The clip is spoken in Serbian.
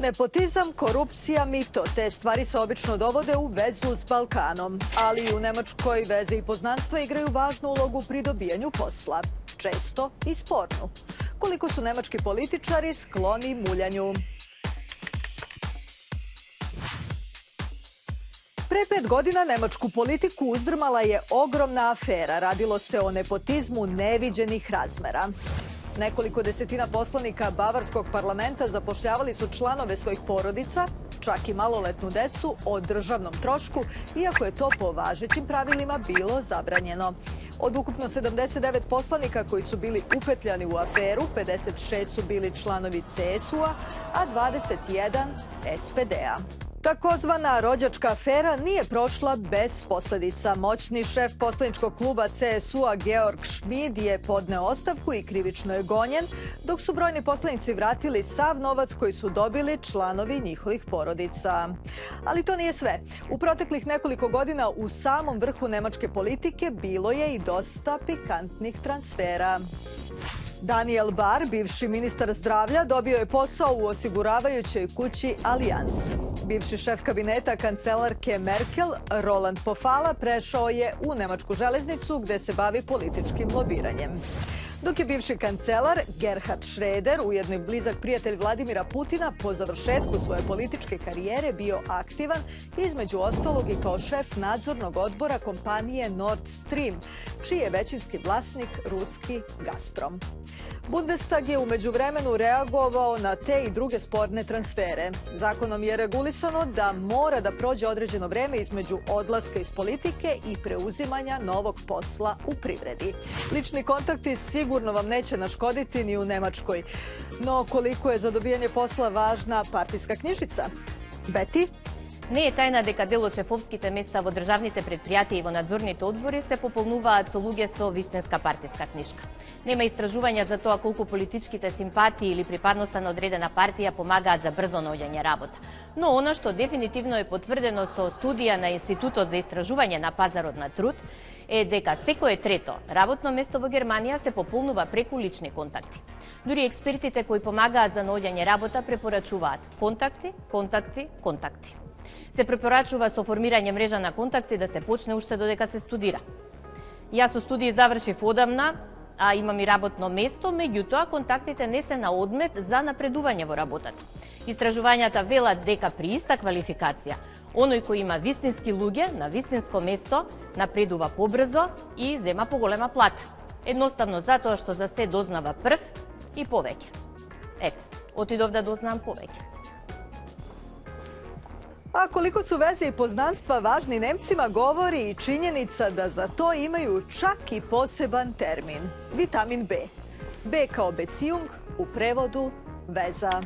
Nepotizam, korupcija, mito, te stvari se obično dovode u vezu s Balkanom. Ali i u Nemačkoj veze i poznanstva igraju važnu ulogu pri dobijanju posla. Često i spornu. Koliko su nemački političari skloni muljanju? Pre pet godina nemačku politiku uzdrmala je ogromna afera. Radilo se o nepotizmu neviđenih razmera. Nekoliko desetina poslanika Bavarskog parlamenta zapošljavali su članove svojih porodica, čak i maloletnu decu, o državnom trošku, iako je to po važećim pravilima bilo zabranjeno. Od ukupno 79 poslanika koji su bili upetljani u aferu, 56 su bili članovi CSU-a, a 21 SPD-a. Takozvana rođačka afera nije prošla bez posledica. Moćni šef poslaničkog kluba CSU-a Georg Schmid je podneo ostavku i krivično je gonjen, dok su brojni poslanici vratili sav novac koji su dobili članovi njihovih porodica. Ali to nije sve. U proteklih nekoliko godina u samom vrhu nemačke politike bilo je i dosta pikantnih transfera. Daniel Bar, bivši ministar zdravlja, dobio je posao u osiguravajućoj kući Allianz. Bivši šef kabineta kancelarke Merkel, Roland Pofala, prešao je u Nemačku železnicu gde se bavi političkim lobiranjem dok je bivši kancelar Gerhard Schreder, ujedno i blizak prijatelj Vladimira Putina, po završetku svoje političke karijere bio aktivan između ostalog i kao šef nadzornog odbora kompanije Nord Stream, čiji je većinski vlasnik ruski Gazprom. Bundestag je umeđu vremenu reagovao na te i druge sporne transfere. Zakonom je regulisano da mora da prođe određeno vreme između odlaska iz politike i preuzimanja novog posla u privredi. Lični kontakti sigurno vam neće нашкодити ни у немачкој. Но колико е за добијање посла важна partijska книжица? Бети? Не е тајна дека дел од шефовските места во државните предпријатија и во надзорните одбори се пополнуваат со луѓе со вистинска партиска книжка. Нема истражувања за тоа колку политичките симпатии или припадноста на одредена партија помагаат за брзо наоѓање работа. Но она што дефинитивно е потврдено со студија на Институтот за истражување на пазарот на труд е дека секое трето работно место во Германија се пополнува преку лични контакти. Дури експертите кои помагаат за наоѓање работа препорачуваат контакти, контакти, контакти се препорачува со формирање мрежа на контакти да се почне уште додека се студира. Јас со студии завршив одамна, а имам и работно место, меѓутоа контактите не се на одмет за напредување во работата. Истражувањата велат дека при иста квалификација, оној кој има вистински луѓе на вистинско место напредува побрзо и зема поголема плата. Едноставно затоа што за се дознава прв и повеќе. Ето, отидов да дознам повеќе. А колико су везе и познанства важни немцима говори и чињеница да за то имају чак и посебан термин – витамин Б. Б као бециунг, у преводу – веза.